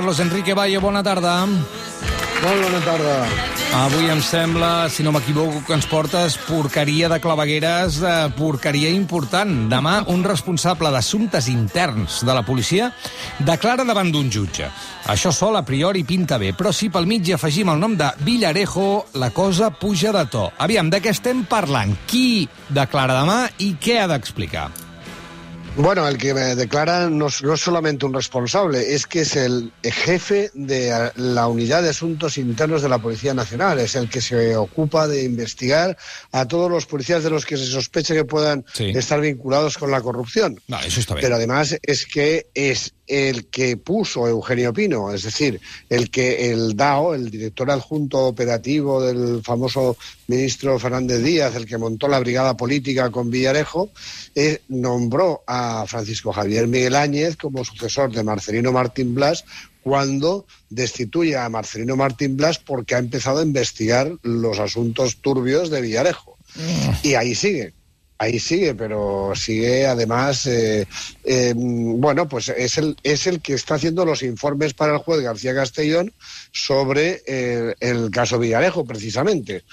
Carlos Enrique Valle, bona tarda. Molt bona tarda. Avui em sembla, si no m'equivoco, que ens portes porqueria de clavegueres, de porqueria important. Demà, un responsable d'assumptes interns de la policia declara davant d'un jutge. Això sol, a priori, pinta bé, però si pel mig hi afegim el nom de Villarejo, la cosa puja de to. Aviam, de què estem parlant? Qui declara demà i què ha d'explicar? Bueno, el que me declara no, no es solamente un responsable, es que es el jefe de la unidad de asuntos internos de la Policía Nacional, es el que se ocupa de investigar a todos los policías de los que se sospecha que puedan Sí. estar vinculados con la corrupción. No, eso está bien. Pero además es que es el que puso Eugenio Pino, es decir, el que el DAO, el director adjunto operativo del famoso ministro Fernández Díaz, el que montó la brigada política con Villarejo, eh, nombró a Francisco Javier Miguel Áñez como sucesor de Marcelino Martín Blas cuando destituye a Marcelino Martín Blas porque ha empezado a investigar los asuntos turbios de Villarejo. Y ahí sigue. Ahí sigue, pero sigue además, eh, eh, bueno, pues es el, es el que está haciendo los informes para el juez García Castellón sobre eh, el caso Villarejo, precisamente.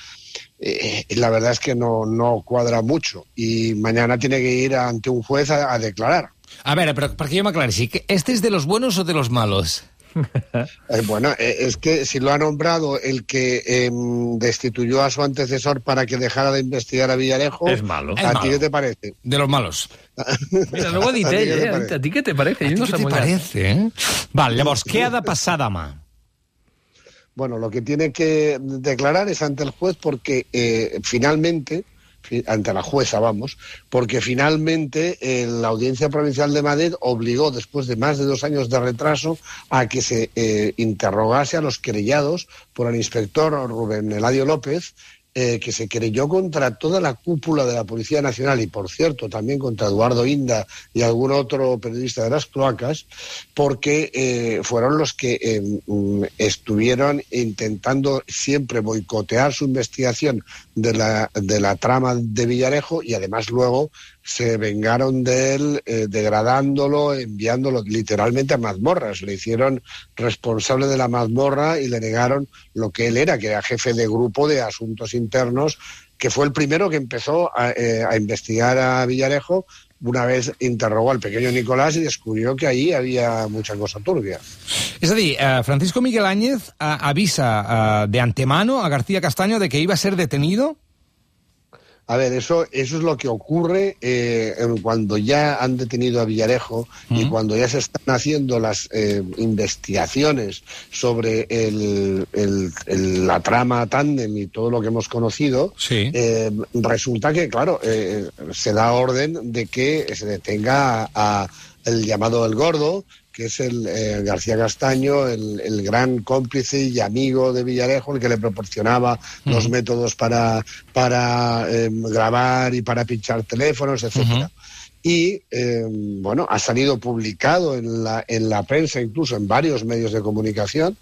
Eh, la verdad es que no, no cuadra mucho y mañana tiene que ir ante un juez a, declarar. A veure, però perquè jo m'aclareixi, que ¿este es de los buenos o de los malos? Eh, bueno, eh, es que si lo ha nombrado el que eh, destituyó a su antecesor para que dejara de investigar a Villarejo, Es malo. ¿a ti qué te parece? De los malos. Mira, luego dit A ti què te eh? parece? A ti no ¿Qué te parece, eh? Val, llavors, què ha de passar demà? Bueno, lo que tiene que declarar es ante el juez porque eh, finalmente, fi- ante la jueza, vamos, porque finalmente eh, la Audiencia Provincial de Madrid obligó, después de más de dos años de retraso, a que se eh, interrogase a los querellados por el inspector Rubén Eladio López, eh, que se querelló contra toda la cúpula de la Policía Nacional y, por cierto, también contra Eduardo Inda y algún otro periodista de las cloacas, porque eh, fueron los que eh, mm, estuvieron intentando siempre boicotear su investigación de la, de la trama de Villarejo y además luego se vengaron de él eh, degradándolo, enviándolo literalmente a mazmorras. Le hicieron responsable de la mazmorra y le negaron lo que él era, que era jefe de grupo de asuntos internos, que fue el primero que empezó a, eh, a investigar a Villarejo una vez interrogó al pequeño Nicolás y descubrió que ahí había mucha cosa turbia. A dir, eh, Francisco Miguel Áñez avisa de antemano a García Castaño de que iba a ser detenido. A ver, eso, eso es lo que ocurre eh, cuando ya han detenido a Villarejo y cuando ya se están haciendo las eh, investigaciones sobre el- el- el- la trama tándem y todo lo que hemos conocido. Sí. eh, resulta que, claro, eh, se da orden de que se detenga a, a el llamado El Gordo, que es el eh, García Castaño, el, el gran cómplice y amigo de Villarejo, el que le proporcionaba los métodos para, para eh, grabar y para pinchar teléfonos, etcétera. Y eh, bueno, ha salido publicado en la, en la prensa, incluso en varios medios de comunicación,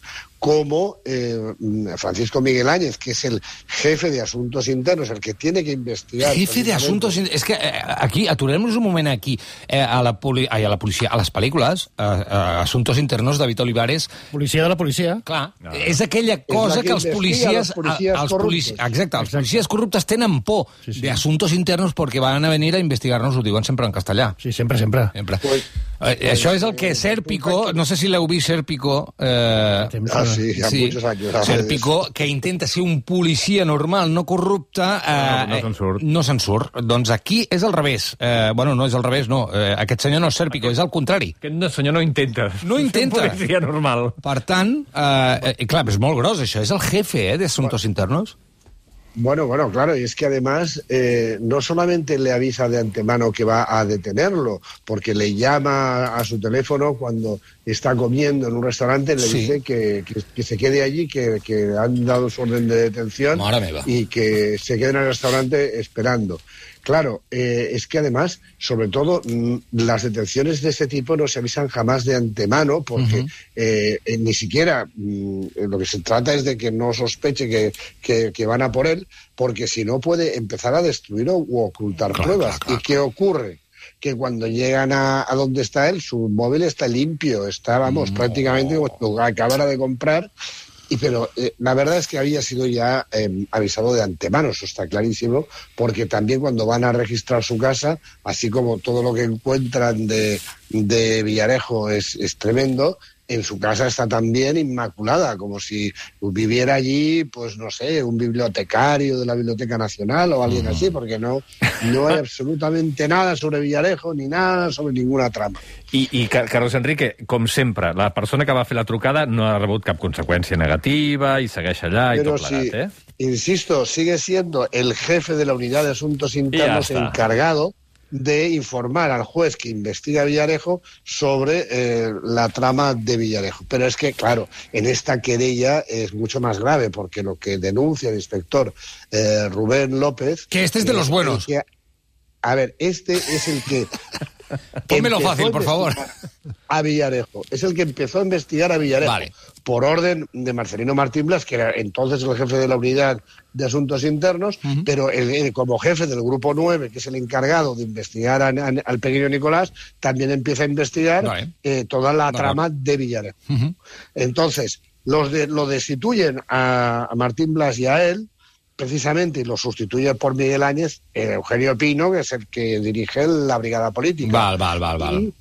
como eh, Francisco Miguel Áñez, que es el jefe de asuntos internos, el que tiene que investigar. Jefe de asuntos... in- És que eh, aquí, aturem-nos un moment aquí. Eh, a, la poli... Ai, a la policia, a les pel·lícules, eh, eh, Asuntos Internos, David Olivares, Policia de la policia. clar, és aquella cosa la que que els policies... los policías a- els corruptos. Exacte, els policies corruptes tenen por Sí, sí. de asuntos internos perquè van a venir a investigar-nos, ho diuen sempre en castellà. Sí, sempre, sempre. Sempre. Pues- Eh, això és el que Sèrpico, no sé si l'heu vist, Sèrpico... Eh, Ah, que- sí, ha muchos años. a Sèrpico, que intenta ser un policia normal, no corrupte... Eh, No, no se'n surt. No se'n surt. Doncs aquí és al revés. Eh, bueno, no és al revés, no. Eh, aquest senyor no és Sèrpico, és al contrari. Aquest no, senyor no intenta. No intenta. Ser un policia normal. Per tant, eh, eh, clar, és molt gros, això. És el jefe eh, de Asuntos Internos. Bueno, bueno, claro, y es que además eh, no solamente le avisa de antemano que va a detenerlo, porque le llama a su teléfono cuando está comiendo en un restaurante, le Sí. dice que, que- que se quede allí, que, que han dado su orden de detención y que se quede en el restaurante esperando. Claro, eh, es que además, sobre todo, mm, las detenciones de este tipo no se avisan jamás de antemano, porque eh, eh, ni siquiera mm, lo que se trata es de que no sospeche que, que- que van a por él, porque si no puede empezar a destruir o ocultar Claro, pruebas. claro, claro. ¿Y qué ocurre? Que cuando llegan a, a donde está él, su móvil está limpio, está, vamos, prácticamente como lo acabara de comprar. Y pero eh, la verdad es que había sido ya eh, avisado de antemano, eso está clarísimo, porque también cuando van a registrar su casa, así como todo lo que encuentran de, de Villarejo es, es tremendo, en su casa está también inmaculada, como si viviera allí, pues no sé, un bibliotecario de la Biblioteca Nacional o alguien así, porque no, no hay absolutamente nada sobre Villarejo ni nada sobre ninguna trama. I, I, Car- Carlos Enrique, com sempre, la persona que va fer la trucada no ha rebut cap conseqüència negativa i segueix allà i Pero tot si, plegat, eh? insisto, sigue siendo el jefe de la unidad de asuntos internos encargado de informar al juez que investiga a Villarejo sobre eh, la trama de Villarejo. Pero es que, claro, en esta querella es mucho más grave porque lo que denuncia el inspector eh, Rubén López... Que este es de los buenos. que- a ver, este es el que... Pónmelo fácil, por favor. A Villarejo. Es el que empezó a investigar a Villarejo. Vale. Por orden de Marcelino Martín Blas, que era entonces el jefe de la unidad de asuntos internos, pero el- como jefe del grupo 9, que es el encargado de investigar a- a- al pequeño Nicolás, también empieza a investigar Vale. eh, toda la Vale. trama de Villarejo. Entonces, los de, lo destituyen a, a Martín Blas y a él, precisamente, y lo sustituye por Miguel Áñez, eh, Eugenio Pino, que es el que dirige la brigada política. Val, val, val, val. Y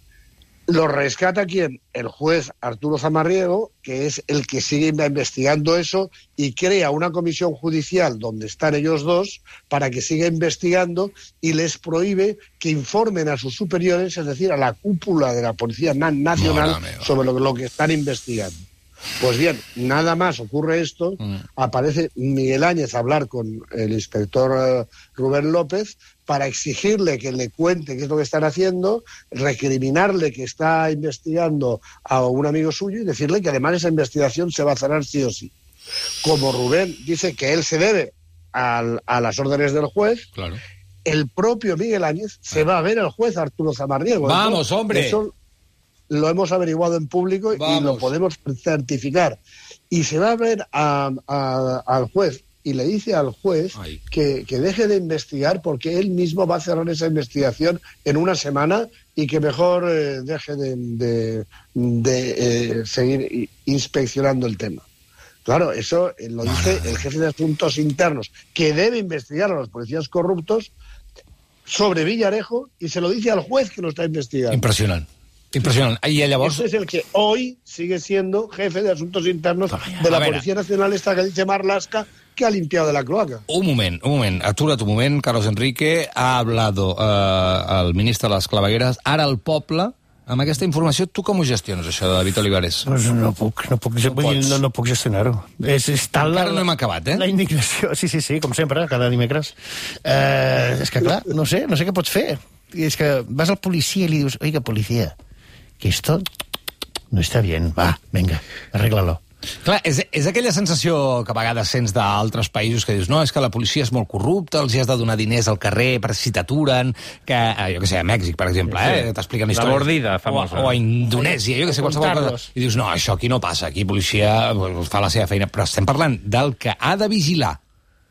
lo rescata quién? El juez Arturo Zamarriego, que es el que sigue investigando eso y crea una comisión judicial donde están ellos dos para que siga investigando y les prohíbe que informen a sus superiores, es decir, a la cúpula de la Policía Na- Nacional sobre lo, lo que están investigando. Pues bien, nada más ocurre esto, Mm. aparece Miguel Áñez a hablar con el inspector eh, Rubén López para exigirle que le cuente qué es lo que están haciendo, recriminarle que está investigando a un amigo suyo y decirle que además esa investigación se va a cerrar sí o sí. Como Rubén dice que él se debe al- a las órdenes del juez, Claro. el propio Miguel Áñez se va a ver al juez Arturo Zamarriego. Vamos, hombre. Eso lo hemos averiguado en público y lo podemos certificar. Y se va a ver a- a- al juez y le dice al juez que, que deje de investigar porque él mismo va a cerrar esa investigación en una semana y que mejor eh, deje de, de- de, eh, seguir inspeccionando el tema. Claro, eso eh, lo dice el jefe de asuntos internos, que debe investigar a los policías corruptos sobre Villarejo y se lo dice al juez que lo está investigando. Impressionant. Impressionant. I llavors... Este es el que hoy sigue siendo jefe de asuntos internos de la. Policía Nacional, esta que dice Marlaska, que ha limpiado de la cloaca. Un moment, un moment. Atura't un moment. Carlos Enrique ha hablado eh, el ministre de les clavegueres. Ara el poble, amb aquesta informació, tu com ho gestiones, això de David Olivares? Pues no puc, no puc, no vull dir, pots. no, no puc gestionar-ho. És, és tal Encara no hem acabat, eh? La indignació, sí, sí, sí, com sempre, cada dimecres. Eh, és que, clar, no sé, no sé què pots fer. I és que vas al policia i li dius, oiga, policia, que esto no està bien, va, venga, arréglalo. Clar, és, és aquella sensació que a vegades sents d'altres països que dius no, és que la policia és molt corrupta, els hi has de donar diners al carrer per si t'aturen, que, eh, jo que sé, a Mèxic, per exemple, Sí. eh, t'expliquen La històries. mordida, o, famosa. a- o a Indonèsia, jo que sé, qualsevol cosa. I dius, no, això aquí no passa, aquí policia pues, fa la seva feina. Però estem parlant del que ha de vigilar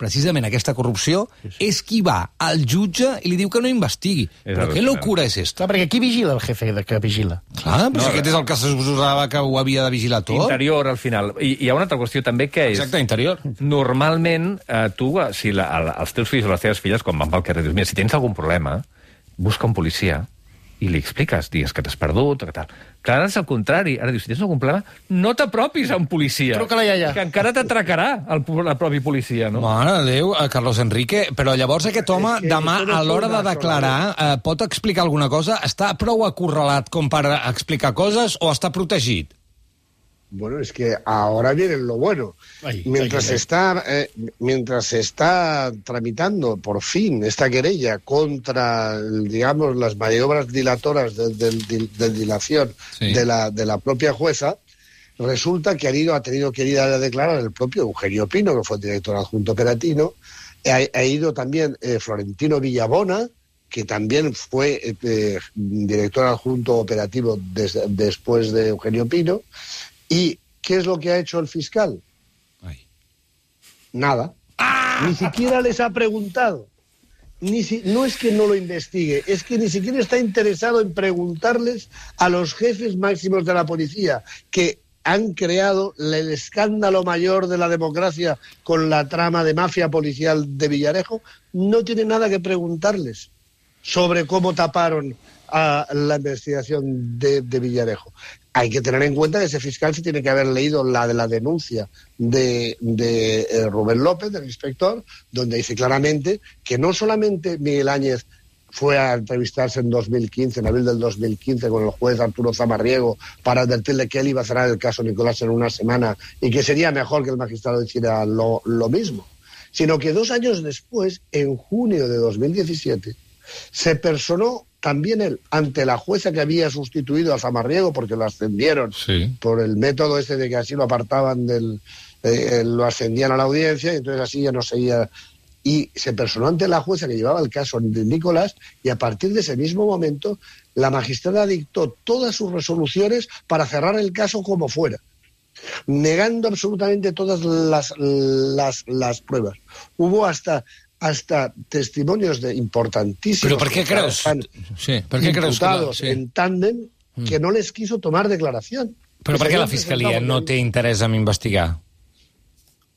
precisament aquesta corrupció és qui va al jutge i li diu que no investigui. És Però què locura és esto? Clar, perquè qui vigila el jefe de que vigila? Clar, però si aquest és el que se suposava que ho havia de vigilar tot. Interior, al final. I hi ha una altra qüestió també, que és... Exacte, interior. Normalment, eh, tu, eh, si la, el, els teus fills o les teves filles, quan van pel carrer, dius, mira, si tens algun problema, busca un policia i li expliques, digues que t'has perdut, o que tal. Clar, ara és el contrari. Ara dius, si tens algun problema, no t'apropis a un policia. Truca la iaia. Que encara t'atracarà el, el propi policia, no? Mare de Déu, eh, Carlos Enrique, però llavors aquest home, És que demà, a l'hora de declarar, eh, pot explicar alguna cosa? Està prou acorralat com per explicar coses o està protegit? Bueno, es que ahora viene lo bueno. Ay, mientras, se está, eh, mientras se está tramitando por fin esta querella contra, digamos, las maniobras dilatoras de, dilación Sí. de, la, de la propia jueza, resulta que ha, ido, ha tenido que ir a declarar el propio Eugenio Pino, que fue director adjunto operativo, ha, ha ido también eh, Florentino Villabona, que también fue eh, eh, director adjunto operativo des- después de Eugenio Pino. ¿Y qué es lo que ha hecho el fiscal? Nada. Ni siquiera les ha preguntado. ni si, no es que no lo investigue, es que ni siquiera está interesado en preguntarles a los jefes máximos de la policía, que han creado el escándalo mayor de la democracia con la trama de mafia policial de Villarejo, no tiene nada que preguntarles sobre cómo taparon a la investigación de, de, Villarejo. Hay que tener en cuenta que ese fiscal se tiene que haber leído la de la denuncia de, de eh, Rubén López, del inspector, donde dice claramente que no solamente Miguel Áñez fue a entrevistarse en 2015, en abril del 2015, con el juez Arturo Zamarriego para advertirle que él iba a cerrar el caso Nicolás en una semana y que sería mejor que el magistrado hiciera lo, lo mismo. Sino que dos años después, en junio de 2017, se personó también él ante la jueza que había sustituido a Zamarriego porque lo ascendieron Sí. por el método ese de que así lo apartaban del eh, lo ascendían a la audiencia y entonces así ya no seguía y se personó ante la jueza que llevaba el caso de Nicolás y a partir de ese mismo momento la magistrada dictó todas sus resoluciones para cerrar el caso como fuera negando absolutamente todas las, las, las pruebas. Hubo hasta hasta testimonios de importantísimos Però per què que creus? Sí, per què creus que... Sí. en tándem que no les quiso tomar declaración. Però Que per se què la Fiscalia presentado no té interès en investigar?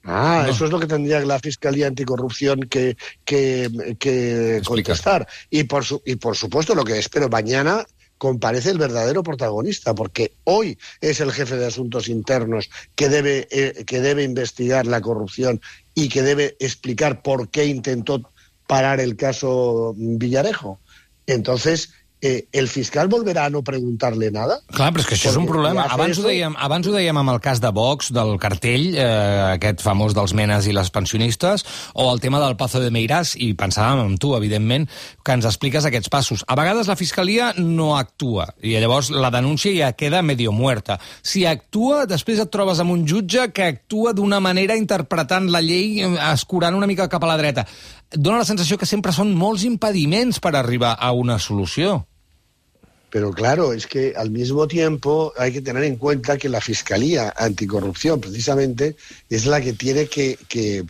Ah, No. eso es lo que tendría la Fiscalía Anticorrupción que, que, que contestar. Y por, su, y por supuesto, lo que espero, mañana comparece el verdadero protagonista, porque hoy es el jefe de asuntos internos que debe, eh, que debe investigar la corrupción y que debe explicar por qué intentó parar el caso Villarejo. Entonces, eh, ¿el fiscal volverá a no preguntarle nada? Clar, però és que això és un Perquè problema. Abans ho, dèiem, abans ho dèiem amb el cas de Vox, del cartell, eh, aquest famós dels menes i les pensionistes, o el tema del Pazo de Meiràs, i pensàvem amb tu, evidentment, que ens expliques aquests passos. A vegades la Fiscalia no actua, i llavors la denúncia ja queda medio muerta. Si actua, després et trobes amb un jutge que actua d'una manera interpretant la llei, eh, escurant una mica cap a la dreta. Dóna la sensació que sempre són molts impediments per arribar a una solució. Pero claro, es que al mismo tiempo hay que tener en cuenta que la Fiscalía Anticorrupción, precisamente, es la que tiene que, que-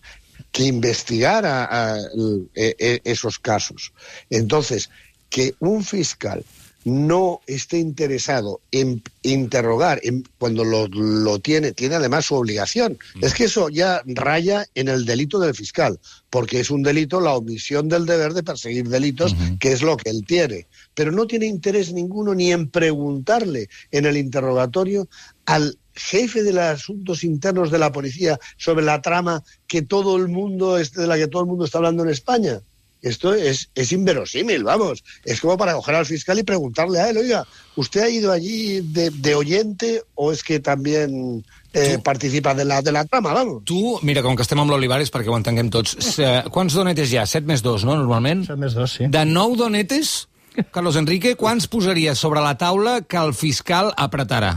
que investigar a- a el- e- e- esos casos. Entonces, que un fiscal no esté interesado en interrogar en- cuando lo, lo tiene, tiene además su obligación. Es que eso ya raya en el delito del fiscal, porque es un delito la omisión del deber de perseguir delitos, que es lo que él tiene. Pero no tiene interés ninguno ni en preguntarle en el interrogatorio al jefe de los asuntos internos de la policía sobre la trama que todo el mundo, de la que todo el mundo está hablando en España. Esto es, es inverosímil, vamos. Es como para coger al fiscal y preguntarle a él, oiga, ¿usted ha ido allí de, de oyente o es que también eh, participa de la, de la trama, vamos? Tu, mira, com que estem amb l'Olivares, perquè ho entenguem tots, eh, quants donetes hi ha? 7 més 2, no, normalment? Set més dos, sí. De 9 donetes, Carlos Enrique, quants posaries sobre la taula que el fiscal apretarà?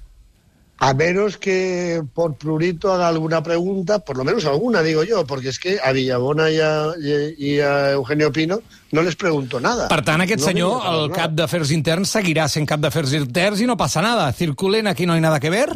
menos que por prurito haga alguna pregunta, por lo menos alguna, digo yo, porque es que a Villabona y a, y a Eugenio Pino no les pregunto nada. Per tant, aquest No senyor, el cap d'afers interns, seguirà sent cap d'afers interns i no passa nada. Circulen, aquí no hay nada que ver.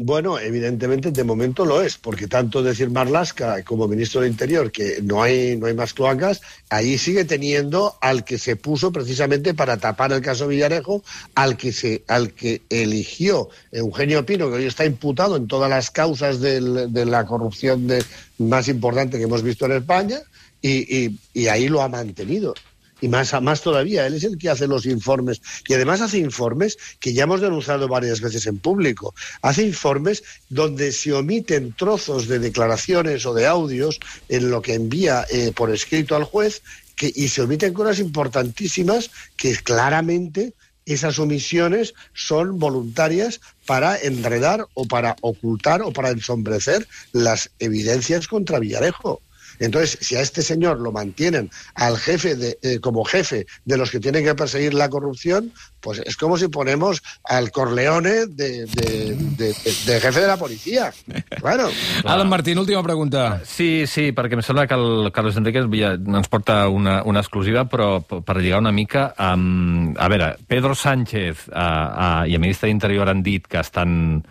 Bueno, evidentemente de momento lo es, porque tanto decir Marlasca como ministro del Interior que no hay, no hay más cloacas, ahí sigue teniendo al que se puso precisamente para tapar el caso Villarejo, al que se, al que eligió Eugenio Pino, que hoy está imputado en todas las causas de la corrupción de- más importante que hemos visto en España, y ahí lo ha mantenido. Y más, más todavía, él es el que hace los informes. Y además hace informes que ya hemos denunciado varias veces en público. Hace informes donde se omiten trozos de declaraciones o de audios en lo que envía eh, por escrito al juez y se omiten cosas importantísimas que claramente esas omisiones son voluntarias para enredar o para ocultar o para ensombrecer las evidencias contra Villarejo. Entonces, si a este señor lo mantienen al jefe de, eh, como jefe de los que tienen que perseguir la corrupción, pues es como si ponemos al Corleone de, de, de, de jefe de la policía. Claro. Alan Martín, última pregunta. Sí, sí, perquè em sembla que el Carlos Enriquez ja ens porta una, una exclusiva, però per lligar una mica... Um, a veure, Pedro Sánchez uh, uh, i el ministre d'Interior han dit que estan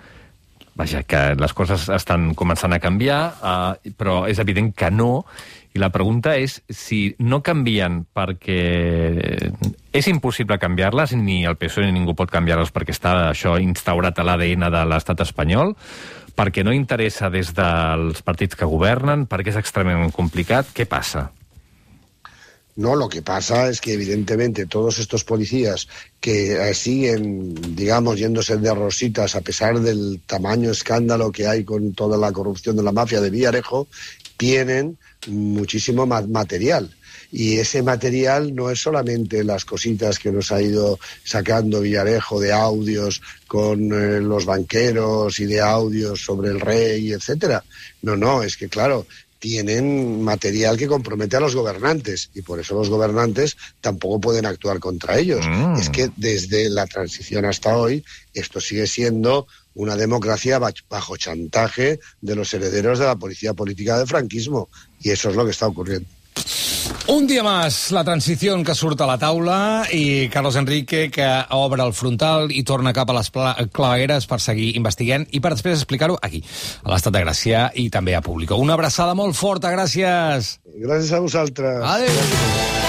vaja, que les coses estan començant a canviar, uh, però és evident que no, i la pregunta és si no canvien perquè és impossible canviar-les, ni el PSOE ni ningú pot canviar-les perquè està això instaurat a l'ADN de l'estat espanyol, perquè no interessa des dels partits que governen, perquè és extremadament complicat. Què passa? No, lo que pasa es que evidentemente todos estos policías que eh, siguen, digamos, yéndose de rositas a pesar del tamaño escándalo que hay con toda la corrupción de la mafia de Villarejo, tienen muchísimo material. Y ese material no es solamente las cositas que nos ha ido sacando Villarejo de audios con eh, los banqueros y de audios sobre el rey, etcétera. No, no, es que claro, tienen material que compromete a los gobernantes y por eso los gobernantes tampoco pueden actuar contra ellos. Mm. Es que desde la transición hasta hoy esto sigue siendo una democracia bajo chantaje de los herederos de la policía política del franquismo y eso es lo que está ocurriendo. Un dia més, la transició que surt a la taula i Carlos Enrique que obre el frontal i torna cap a les clavegueres per seguir investigant i per després explicar-ho aquí, a l'Estat de Gràcia i també a Público. Una abraçada molt forta, gràcies! Gracias a vosotras. Adéu!